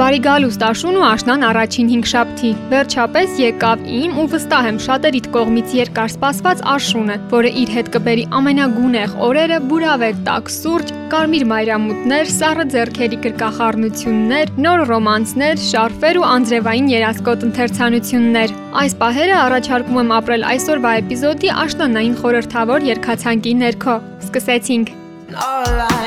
Բարի գալուստ Աշուն ու Աշնան առաջին 5 շաբթի։ Վերջապես եկավ իմ ու վստահ եմ շատերիդ կողմից երկար սպասված Աշունը, որը իր հետ կբերի ամենագունեղ օրերը բուրավետ տակ սուրճ, կարմիր մայրամուտներ, սառը ձեռքերի գրկախառնություններ, նոր ռոմանսներ, շարֆեր ու անձրևային երասկոտ ընթերցանություններ։ Այս պահերը առաջարկում եմ ապրել այսօրվա էպիզոդի աշնանային խորհրդավոր երկացանկի ներքո։ Սկսեցինք։ All I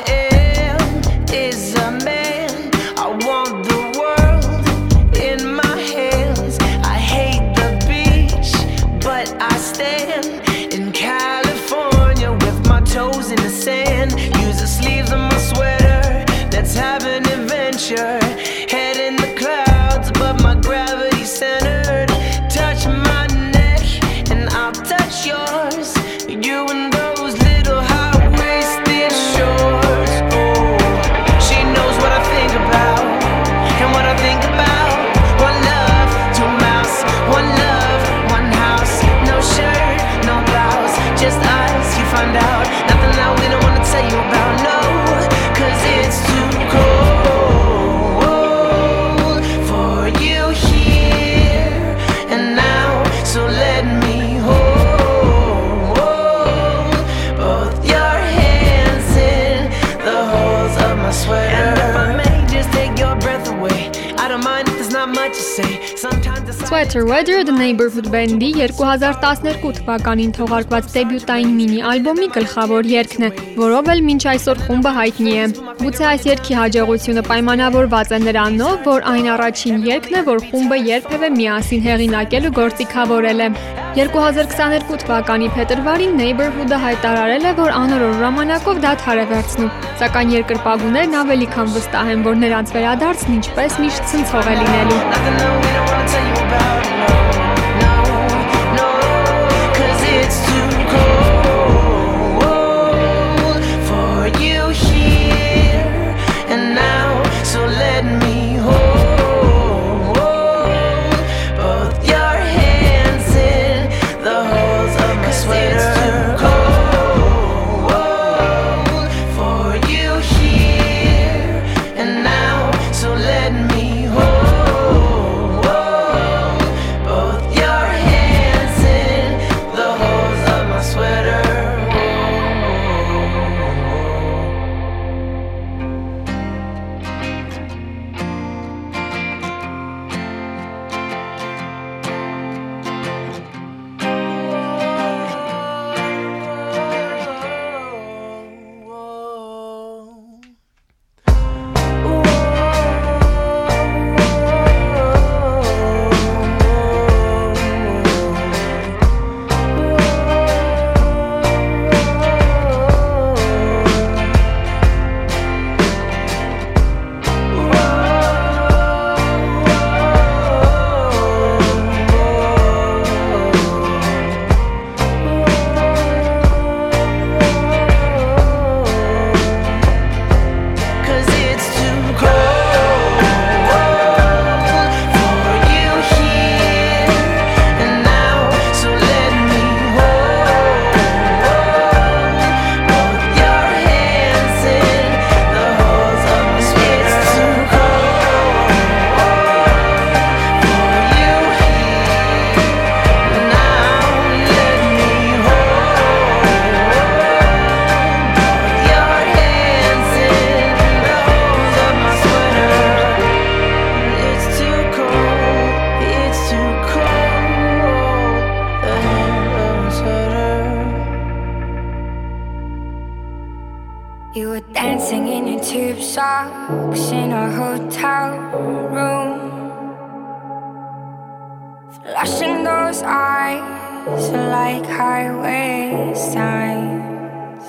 Sweater Weather The Neighborhood Band-ի 2012 թվականին թողարկված դեբյուտային մինի ալբոմի գլխավոր երգն է, որով էլ մինչ այսօր խումբը հայտնի է։ Գուցե այս երգի հաջողությունը պայմանավորված է նրանով, որ այն առաջին երգն է, որ խումբը երբևէ միասին հեղինակել ու գործիքավորել է։ 2022 թվականի փետրվարին Neighborhood-ը հայտարարել է, որ անորոշ ժամանակով դադար է վերցնում, սակայն երկրպագուներն ավելի քան վստահ են, որ նրանց վերադարձն ինչպես միշտ ցնցող է լինելու։ don't know. in a hotel room. Flashing those eyes like highway signs.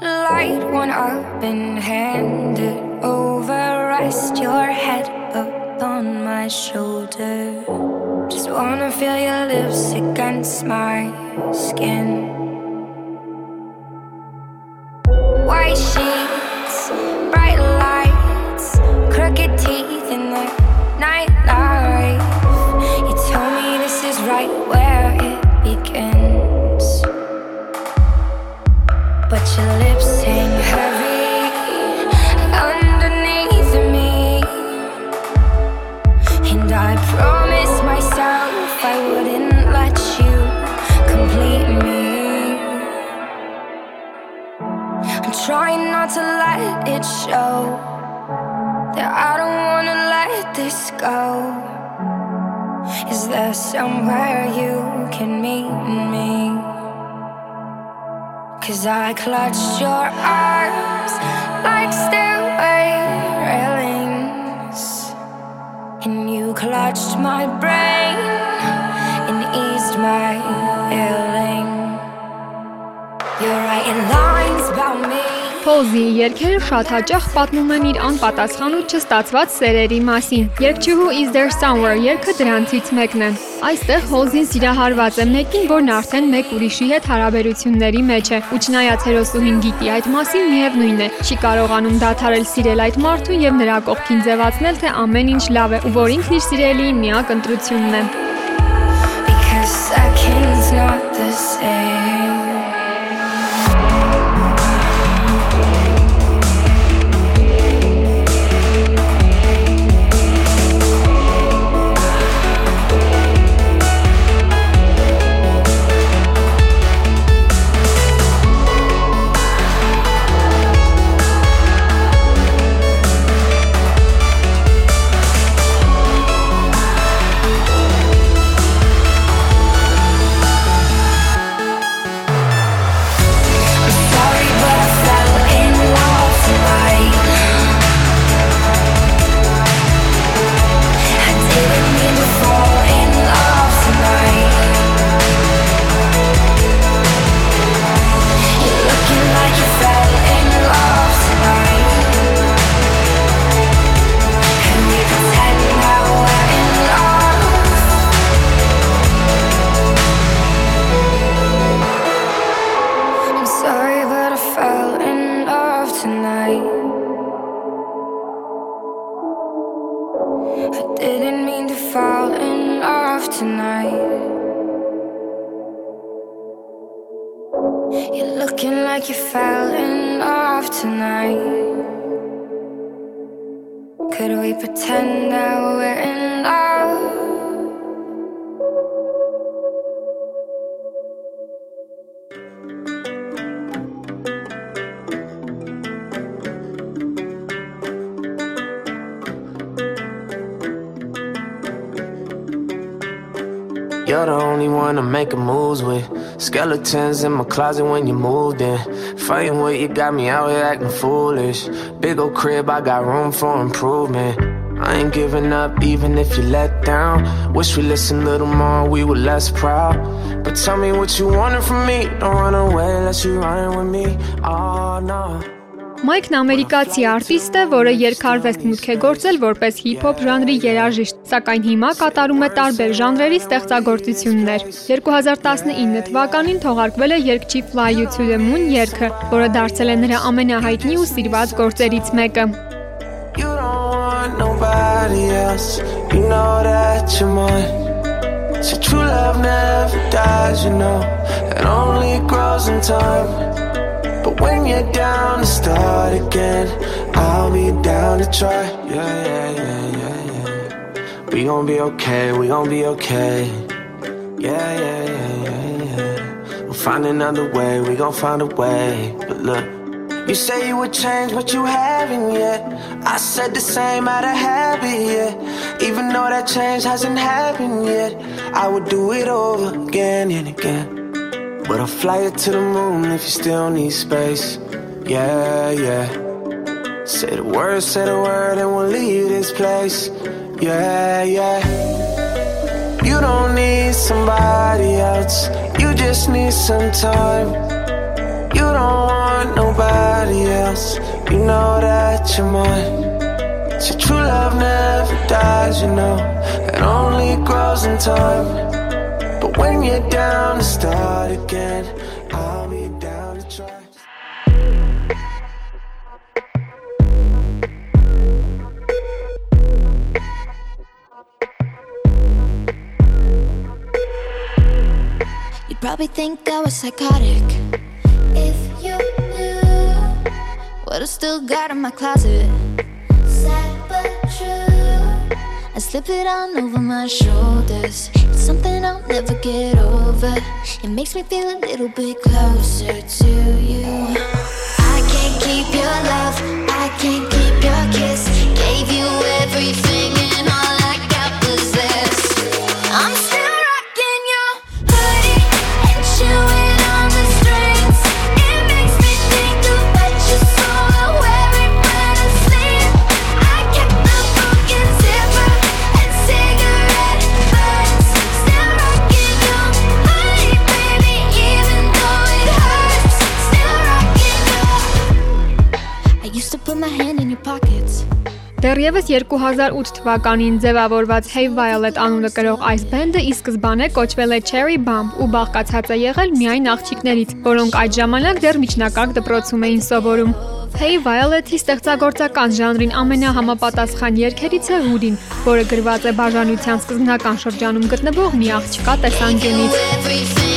Light one up and hand it over. Rest your head up on my shoulder. Just wanna feel your lips against my skin. get teeth in the nightlife. You tell me this is right where it begins, but your lips hang heavy underneath me, and I promise myself I wouldn't let you complete me. I'm trying not to let it show that I don't wanna let this go. Is there somewhere you can meet me? Cause I clutched your arms like stairway railings, and you clutched my brain and eased my ailing. You're writing lines about me. Փոլզիի երգերը շատ հաճախ պատմում են իր անպատասխան ու չստացված սերերի մասին։ Երգչուհու Is There Somewhere երգը դրանցից մեկն է։ Այստեղ Հոլզին սիրահարված է մեկին, որն արդեն մեկ ուրիշի հետ հարաբերությունների մեջ է, ու չնայած հերոսուհին գիտի այդ մասին, միևնույն է, չի կարողանում դադարել սիրել այդ մարդուն եւ նրա կողքին ձևացնել, թե ամեն ինչ լավ է, ու որ ինքն իր սիրելիի միակ ընտրությունն է։ Because seconds not the same. Like you fell in love tonight. Could we pretend that we're in You're the only one I'm making moves with. Skeletons in my closet when you moved in. Fighting what you got me out here acting foolish. Big old crib, I got room for improvement. I ain't giving up even if you let down. Wish we listened a little more, we were less proud. But tell me what you wanted from me. Don't run away unless you running with me. Oh no. Մայքն ամերիկացի արտիստ է, որը երկարվեստ մուտք է գործել որպես հիփ-հոփ ժանրի երաժիշտ, սակայն հիմա կատարում է տարբեր ժանրերի ստեղծագործություններ։ 2019 թվականին թողարկվել է երգչի Fly You to the Moon երգը, որը դարձել է նրա ամենահայտնի ու սիրված գործերից մեկը։ You don't want nobody else. You know that you're mine. So true love never dies, you know. It only grows in time. But when you're down to start again, I'll be down to try. Yeah, yeah, yeah, yeah, yeah. We gon' be okay, we gon' be okay. Yeah, yeah, yeah, yeah, yeah. We'll find another way, we gon' find a way. But look. You say you would change, but you haven't yet. I said the same out of habit, yeah. Even though that change hasn't happened yet, I would do it over again and again. But I'll fly you to the moon if you still need space. Yeah, yeah. Say the word, say the word, and we'll leave this place. Yeah, yeah. You don't need somebody else, you just need some time. You don't want nobody else. You know that you're mine. So true love never dies, you know. It only grows in time. But when you're down to start again, I'll be down to try. You'd probably think I was psychotic if you knew what I still got in my closet. Sad slip it on over my shoulders. It's something I'll never get over. It makes me feel a little bit closer to you. I can't keep your Դեռևս 2008 թվականին ձևավորված Hey Violet անունը կրող այս բենդը ի սկզբանե կոչվել է Cherry Bomb ու բաղկացած է եղել միայն աղջիկներից, որոնք այդ ժամանակ դեռ միջնակարգ դպրոցում էին սովորում։ Hey Violet-ի ստեղծագործական ժանրին ամենահամապատասխան երգերից է Hood-ին, որը գրված է բաժանության սկզբնական շրջանում գտնվող մի աղջկա տեսանկյունից։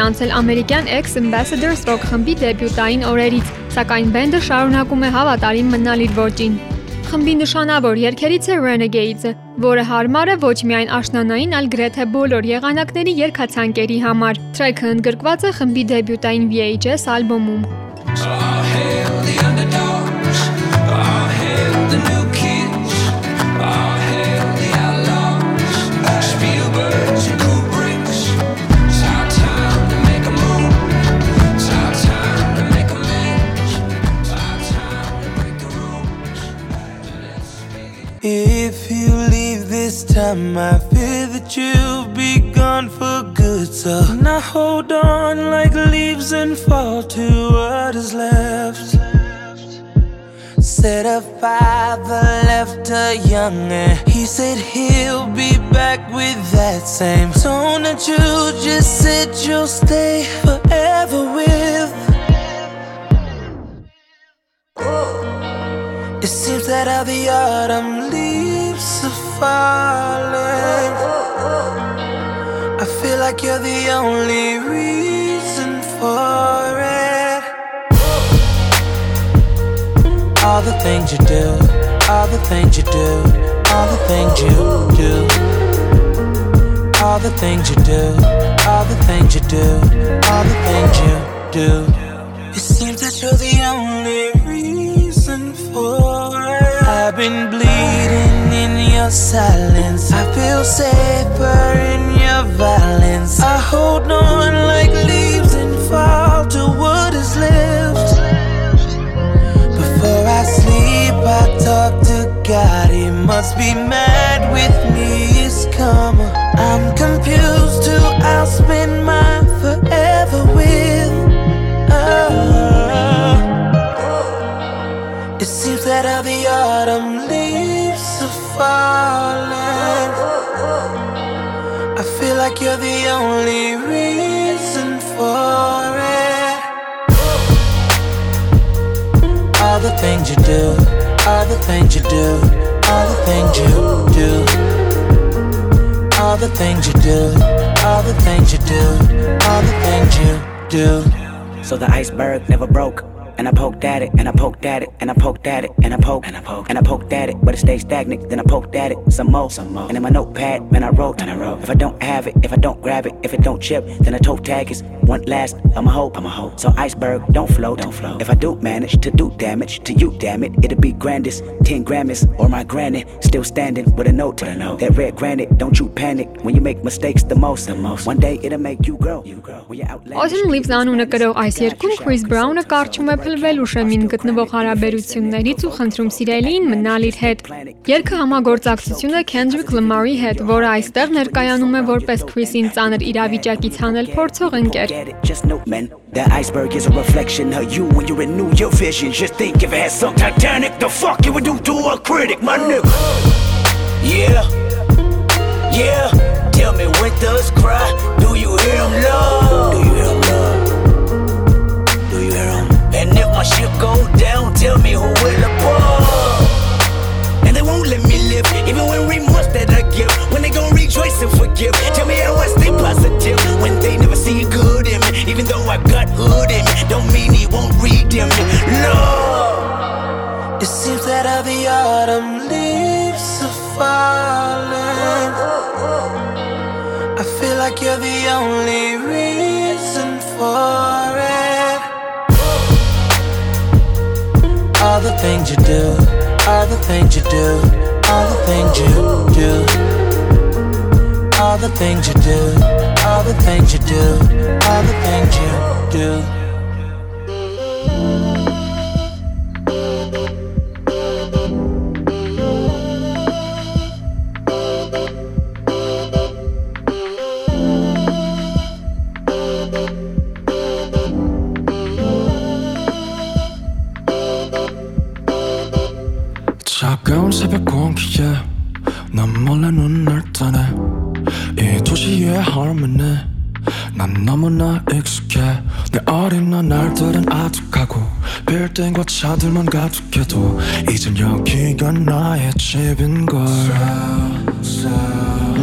են անցել ամերիկյան X Ambassadors Rock խմբի դեբյուտային օրերից, սակայն բենդը շարունակում է հավատարիմ մնալ իր ոճին։ Խմբի նշանավոր երգերից է Renegades-ը, որը հարմար է ոչ միայն աշնանային, այլ գրեթե բոլոր եղանակների երգացանկերի համար։ Թրեքը ընդգրկված է խմբի դեբյուտային VHS ալբոմում։ time, I fear that you'll be gone for good. So now hold on like leaves and fall to what is left. said a father left her young and he said he'll be back with that same tone that you just said you'll stay forever with. It seems that all the autumn leaves are falling. I feel like you're the only reason for it. All the things you do, all the things you do, all the things you do. All the things you do, all the things you do, all the things you do. It seems that you're the only reason for it. I've been bleeding in your silence. I feel safer in your violence. I hold on like leaves and fall to what is left. Before I sleep, I talk to God. He must be mad with me. It's karma. I'm confused who I'll spend my forever with. Oh. It seems that all the autumn falling. I feel like you're the only reason for it. All the things you do, all the things you do, all the things you do. All the things you do, all the things you do, all the things you do. So the iceberg never broke and I poked at it, and I poked at it, and I poked at it, and I poked, and I poked, and I poked at it, but it stayed stagnant. Then I poked at it some more, some more. And in my notepad, man, I wrote, and I wrote. If I don't have it, if I don't grab it, if it don't chip, then I tote tag is one last. I'm a hope, I'm a hope. So iceberg, don't float, don't float. If I do manage to do damage to you, damn it, it'll be grandest, ten Grammys or my granny still standing with a note, with a note. That red granite, don't you panic when you make mistakes the most, the most. One day it'll make you grow. You grow. When you're outlandish. Austin lives on un karo aiziet, kun Chris Brown kārčumē է փլվել ուշեմին գտնվող հարաբերություններից ու խնդրում սիրելին մնալ իր հետ։ Երգը համագործակցություն է Kendrick Lamar-ի հետ, որը այստեղ ներկայանում է որպես Chris-ին ծանր իրավիճակից հանել փորձող ընկեր։. That iceberg is a reflection of you when you renew your vision. Just think if it had some Titanic, the fuck you would do to a critic, my nigga. Yeah, yeah. Tell me winters cry. Do you hear them love? Do you My ship go down, tell me who will apart. And they won't let me live, even when remorse that I give. When they gon' rejoice and forgive. Tell me how I stay positive when they never see good in me. Even though I got hood in me, don't mean he won't redeem me. Lord. It seems that all the autumn leaves are falling. I feel like you're the only reason for things you do, all the things you do, all the things you do. All the things you do, all the things you do, all the things you do. 차들만 가득해도 이젠 여기가 나의 집인걸.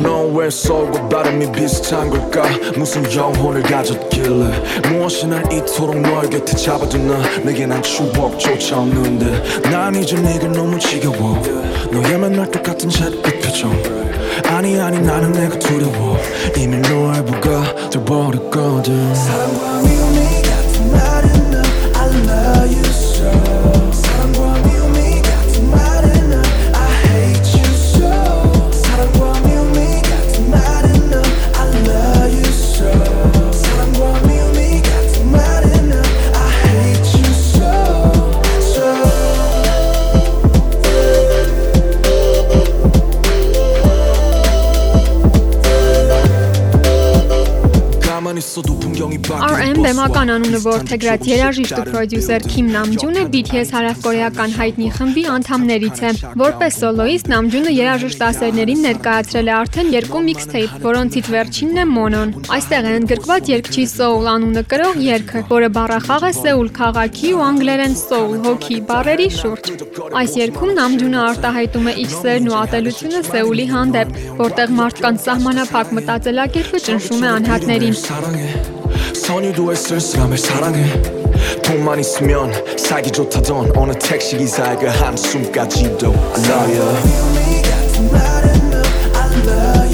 너왜 서울과 바람이 비슷한 걸까? 무슨 영혼을 가졌길래? 무엇이 날 이토록 너의 곁에 잡아두나? 내게 난 추억조차 없는데. 난 이제 네가 너무 지겨워. 너의 맨날 똑같은 잿빛 표정. 아니 아니 나는 내가 두려워. 이미 너의 부가 돼버렸거든. 사랑과 미움이 같은 말 բեմական անունը որդեգրած երաժիշտ ու պրոդյուսեր Քիմ Նամջունը BTS հարավկորեական հայտնի խմբի անդամներից է։ Որպես սոլոիստ Նամջունը երաժիշտ ասերներին ներկայացրել է արդեն երկու միքսթեյփ, որոնցից վերջինն է Monon։ Այստեղ է ընդգրկված երգչի Soul անունը կրող երգը, որը բառախաղ է Սեուլ քաղաքի ու անգլերեն Soul հոգի բառերի շուրջ։ Այս երգում Նամջունը արտահայտում է իր սերն ու ատելությունը Սեուլի հանդեպ, որտեղ մարդկանց սահմանափակ մտածելակերպը ճնշում է անհատներին։ 선유도 했을 사람을 사랑해. 돈만 있으면 살기 좋다던 어느 택시기사의 그 한숨까지도 I love you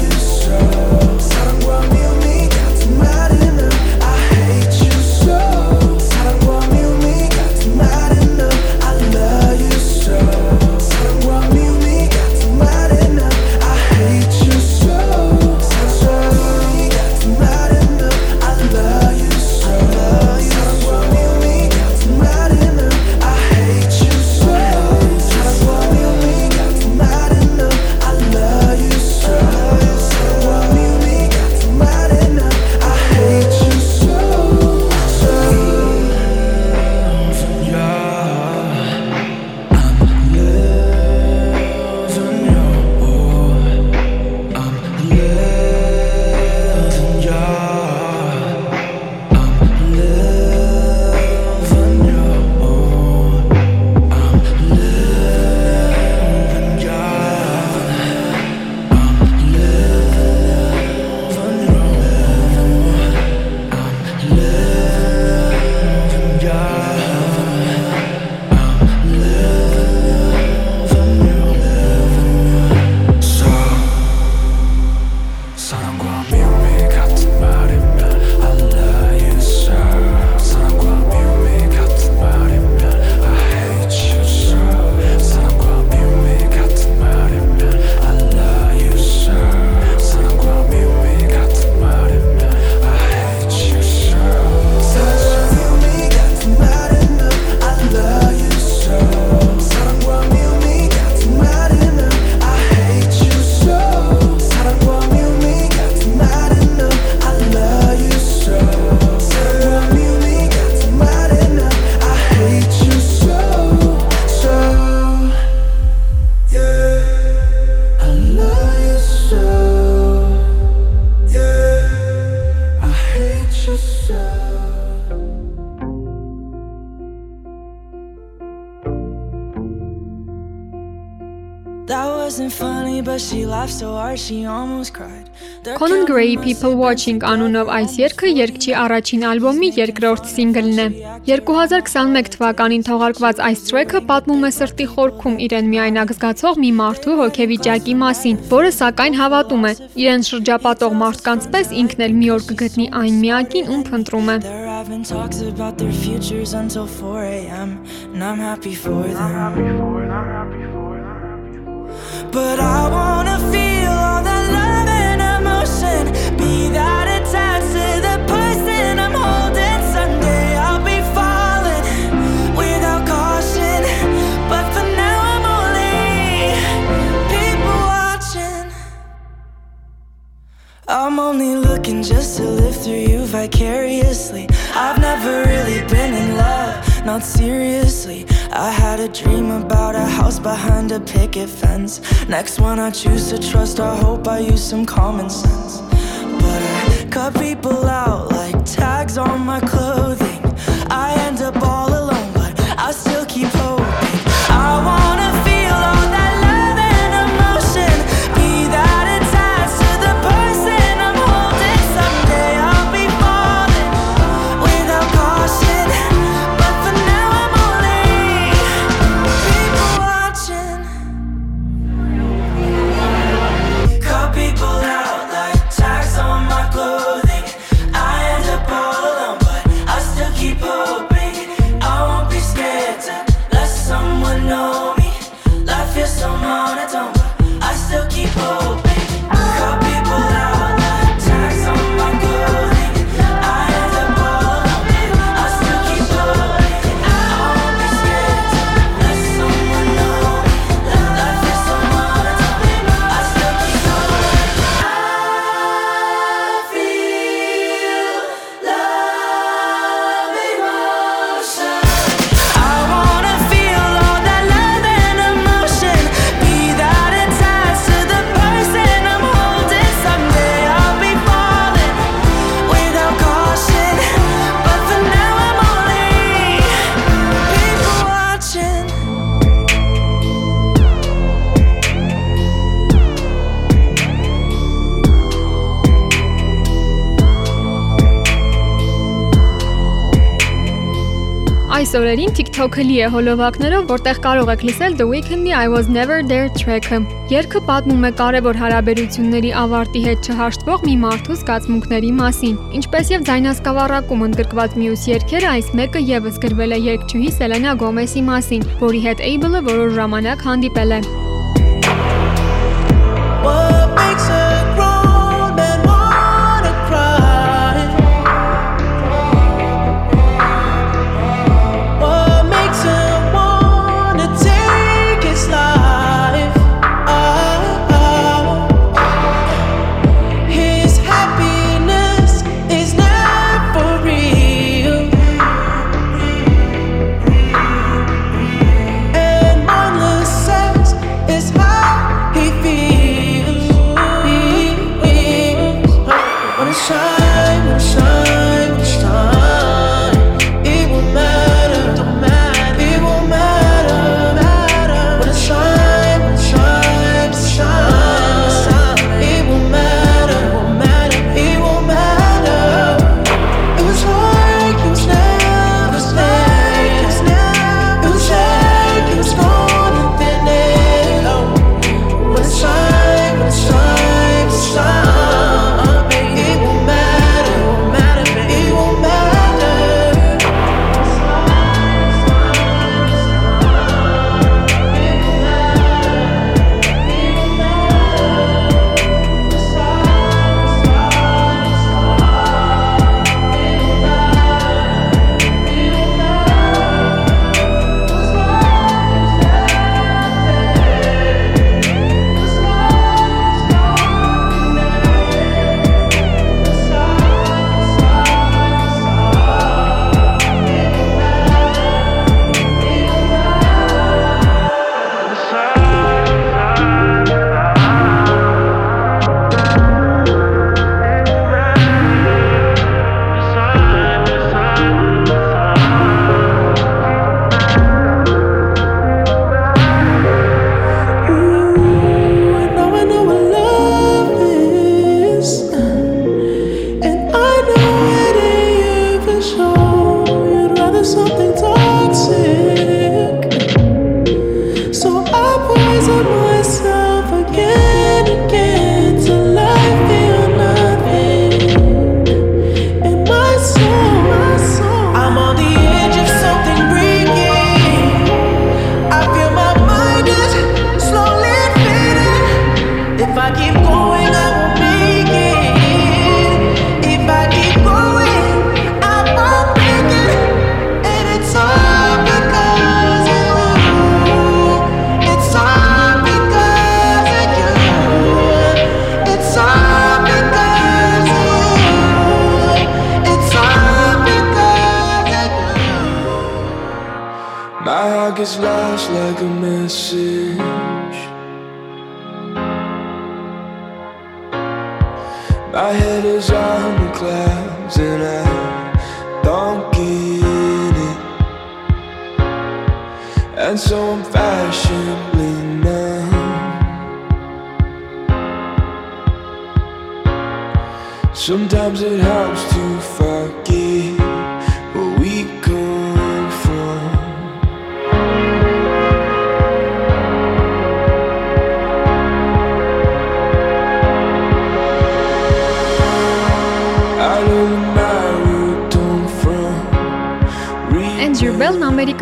Conan Gray People Watching անունով այս երգը երգչի առաջին ալբոմի երկրորդ սինգլն է։ 2021 թվականին թողարկված այս տրեքը պատմում է սրտի խորքում իրեն միայնակ զգացող մի մարդու հոգեվիճակի մասին, որը սակայն հավատում է իրեն շրջապատող մարդկանց պես ինքն էլ մի օր կգտնի այն միակին, ում փնտրում է։ having talks about their futures until 4 a.m. And I'm happy for them. I'm. But for now just to live through you vicariously. I've never really been in love, not seriously. I had a dream about a house behind a picket fence. Next one I choose to trust, I hope I use some common sense. But I cut people Այս օրերին TikTok-ը լի է հոլովակներով, որտեղ կարող եք լսել The Weeknd-ի I Was Never There track-ը։ Երգը պատմում է կարևոր հարաբերությունների ավարտի հետ չհաշտվող մի մարդու զգացմունքների մասին։ Ինչպես եւ ձայնասկավառակում ընդգրկված մյուս երգերը, այս մեկը եւս գրվել է երգչուհի Սելենա Գոմեսի մասին, որի հետ Able-ը որոշ ժամանակ հանդիպել է։ Sometimes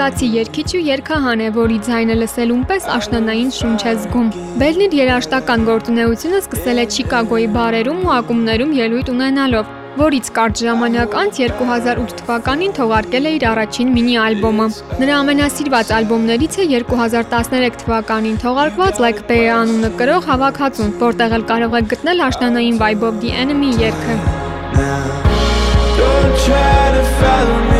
ամերիկացի երգիչ ու երգահան է, որի ձայնը լսելուն պես աշնանային շունչ է զգում։ Բելն իր երաժշտական գործունեությունը սկսել է Չիկագոյի բարերում ու ակումբներում ելույթ ունենալով, որից կարճ ժամանակ անց 2008 թվականին թողարկել է իր առաջին մինի ալբոմը։ Նրա ամենասիրված ալբոմներից է 2013 թվականին թողարկված Like Bear անունը կրող հավաքածուն, որտեղ էլ կարող եք գտնել աշնանային vibe-ով The Enemy երգը։ Don't try to follow me.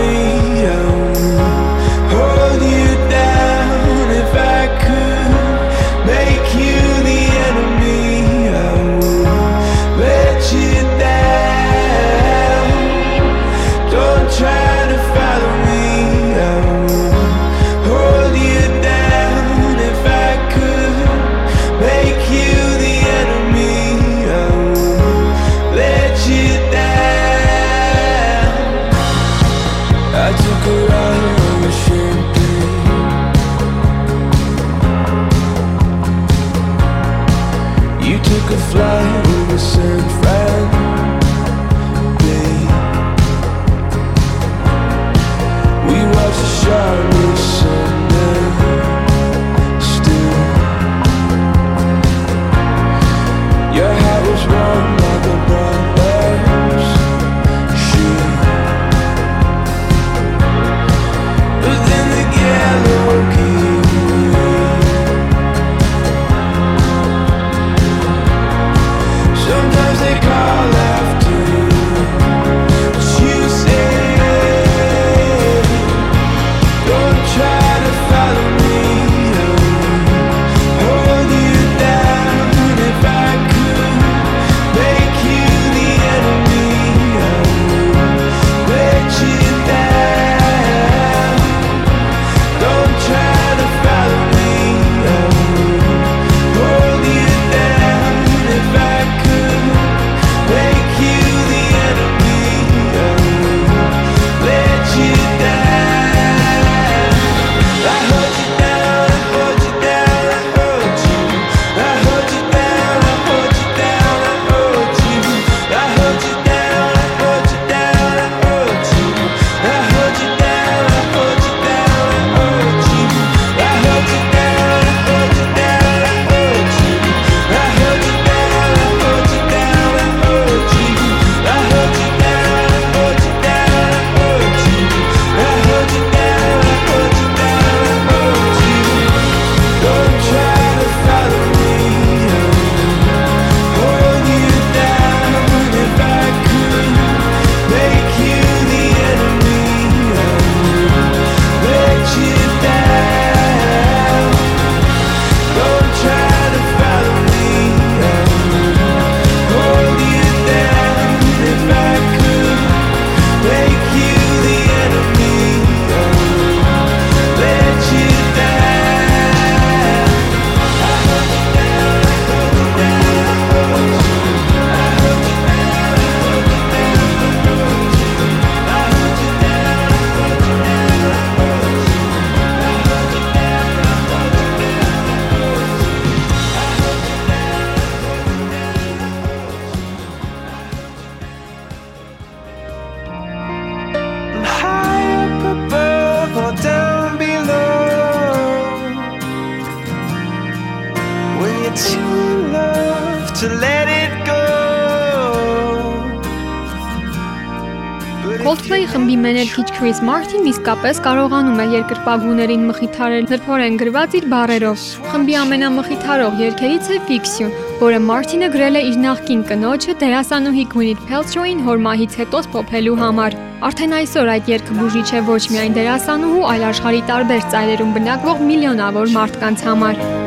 Chris Martin իսկապես կարողանում է երկրպագուներին մխիթարել նրբորեն գրված իր բառերով։ Խմբի ամենամխիթարող երգերից է Fiction, որը Martin-ը գրել է իր նախկին կնոջը դերասանուհի Gwyneth Paltrow-ին հոր մահից հետո սփոփելու համար։ Արդեն այսօր այդ երգը բուժիչ է ոչ միայն դերասանուհու, այլ աշխարհի տարբեր ծայրերում բնակվող միլիոնավոր մարդկանց համար։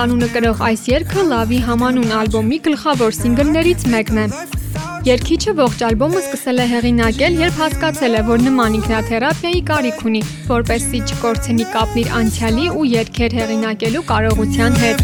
անունը կրող այս երգը Love-ի համանուն ալբոմի գլխավոր սինգլներից մեկն է։ Երգիչը ողջ ալբոմը սկսել է հեղինակել, երբ հասկացել է, որ նման ինքնաթերապիայի կարիք ունի, որպեսզի չկորցնի կապն իր անցյալի ու երգեր հեղինակելու կարողության հետ։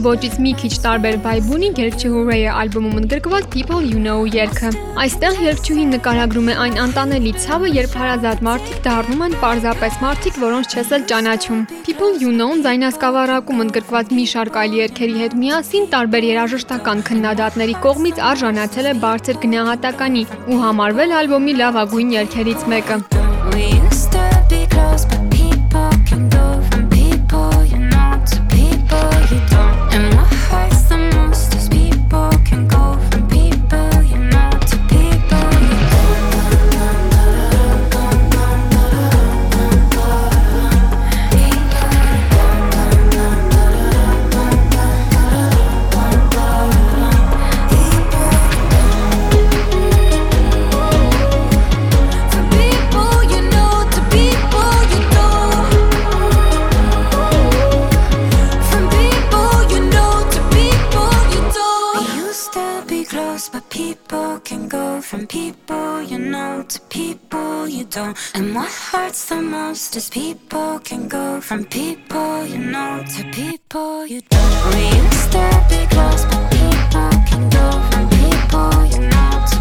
Գոմեսի ոճից մի քիչ տարբեր վայբ ունի երգչուհու Ray-ի ալբոմում ընդգրկված People You Know երգը։ Այստեղ երգչուհին նկարագրում է այն անտանելի ցավը, երբ հարազատ մարդիկ դառնում են պարզապես մարդիկ, որոնց չես էլ ճանաչում։ People You Know-ն զայնասկավառակում ընդգրկված մի շարք այլ երգերի հետ միասին տարբեր երաժշտական քննադատների կողմից արժանացել է բարձր գնահատականի ու համարվել ալբոմի լավագույն երգերից մեկը։ We used to be close, but can go from people you know to people you don't. And what hurts the most is people can go from people you know to people you don't. We used to be close, but people can go from people you know to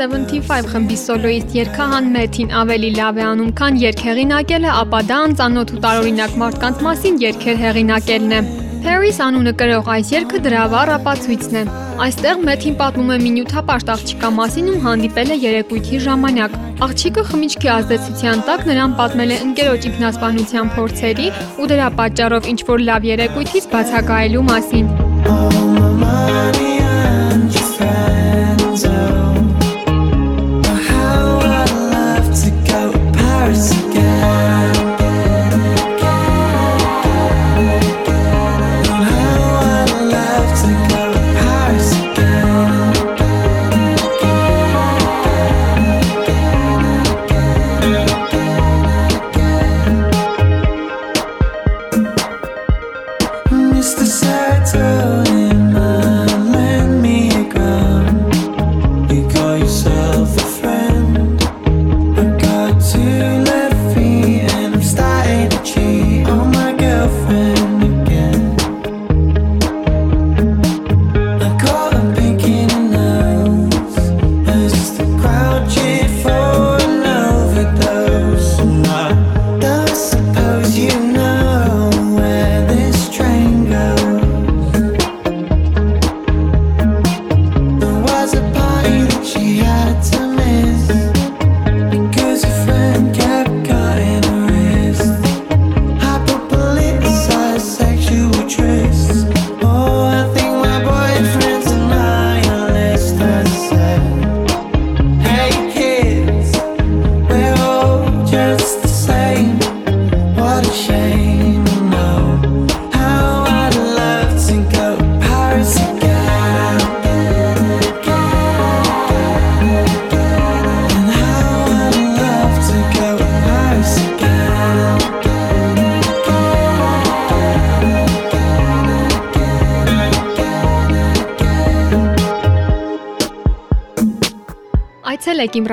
75 խմբի սոլոիստ Երկահան Մեթին ավելի լավ է անում, քան երգ հեղինակելը, ապա դա անծանոթ ու տարօրինակ մարդկանց մասին երգեր հեղինակելն է։ Paris անունը կրող այս երգը դրա վառ ապացույցն է։ Այստեղ Մեթին պատմում է մի նյութապաշտ աղջիկա մասին, ում հանդիպել է երեկույթի ժամանակ։ Աղջիկը խմիչքի ազդեցության տակ նրան պատմել է ընկերոջ ինքնասպանության փորձերի ու դրա պատճառով ինչ որ լավ երեկույթից բացակայելու մասին։ Ա